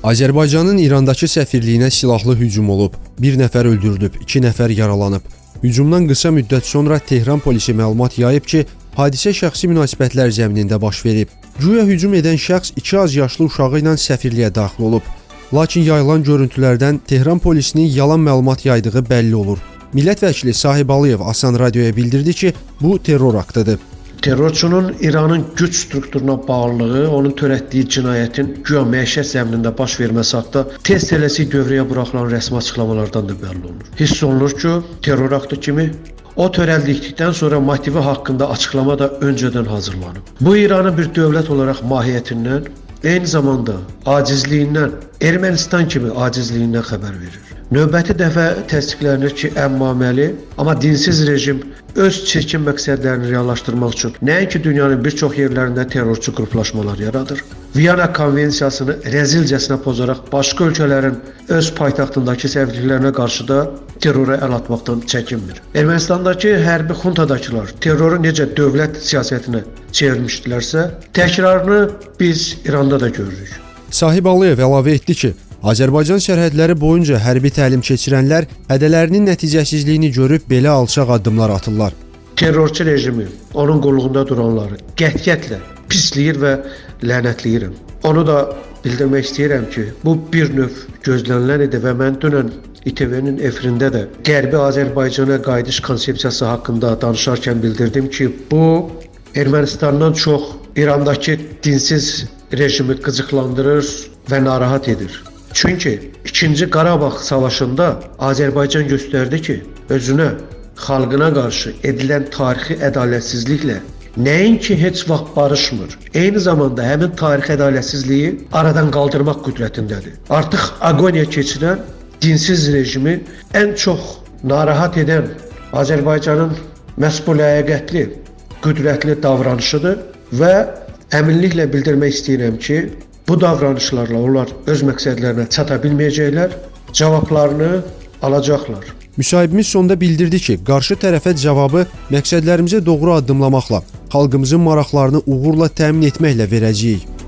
Azərbaycanın İrandakı səfirliyinə silahlı hücum olub. Bir nəfər öldürülüb, 2 nəfər yaralanıb. Hücumdan qısa müddət sonra Tehran polisi məlumat yayıb ki, hadisə şəxsi münasibətlər zəminində baş verib. Güya hücum edən şəxs 2 az yaşlı uşağı ilə səfirliyə daxil olub. Lakin yayılan görüntülərdən Tehran polisinin yalan məlumat yaydığı bəlli olur. Millət vəkili Sahib Aliyev Asan Radioya bildirdi ki, bu terror aktıdır. Terrorçunun İranın güc strukturuna bağlılığı, onun törətdiyi cinayətin güya məişət zəminində baş verməsi haqqında tez tələsik dövrəyə buraxılan rəsmi açıqlamalardan da bəlli olur. Hiss olunur ki, terror aktı kimi o törəldikdən sonra motivi haqqında açıqlama da öncədən hazırlanıb. Bu İranın bir dövlət olaraq mahiyyətindən, eyni zamanda acizliyindən, Ermənistan kimi acizliyindən xəbər verir. Növbəti dəfə təsdiqlənir ki, əmmaməli, amma dinsiz rejim öz çirkin məqsədlərini reallaşdırmaq üçün nəinki dünyanın bir çox yerlərində terrorçu qruplaşmalar yaradır. Viyana konvensiyasını rəzilcəsinə pozaraq başqa ölkələrin öz paytaxtındakı səfirliklərinə qarşı da terrora əl atmaqdan çəkinmir. Ermənistandakı hərbi xuntadakılar terroru necə dövlət siyasətinə çevirmişdilərsə, təkrarını biz İranda da görürük. Sahib Aliyev əlavə etdi ki, Azərbaycan sərhədləri boyunca hərbi təlim keçirənlər hədələrinin nəticəsizliyini görüb belə alçaq addımlar atırlar. Terrorçu rejimi, onun qulluğunda duranları qətiyyətlə pisləyir və lənətləyirəm. Onu da bildirmək istəyirəm ki, bu bir növ gözlənilən idi və mən dünən İTV-nin efirində də Qərbi Azərbaycana qayıdış konsepsiyası haqqında danışarkən bildirdim ki, bu Ermənistandan çox İrandakı dinsiz rejimi qıcıqlandırır və narahat edir. Çünki 2-ci Qarabağ savaşında Azərbaycan göstərdi ki, özünə, xalqına qarşı edilən tarixi ədalətsizliklə nəinki heç vaxt barışmır, eyni zamanda həmin tarixi ədalətsizliyi aradan qaldırmaq qüdrətindədir. Artıq aqoniya keçirən dinsiz rejimi ən çox narahat edən Azərbaycanın məhz bu ləyaqətli, qüdrətli davranışıdır və əminliklə bildirmək istəyirəm ki, bu davranışlarla onlar öz məqsədlərinə çata bilməyəcəklər, cavablarını alacaqlar. Müsahibimiz sonda bildirdi ki, qarşı tərəfə cavabı məqsədlərimizə doğru addımlamaqla, xalqımızın maraqlarını uğurla təmin etməklə verəcəyik.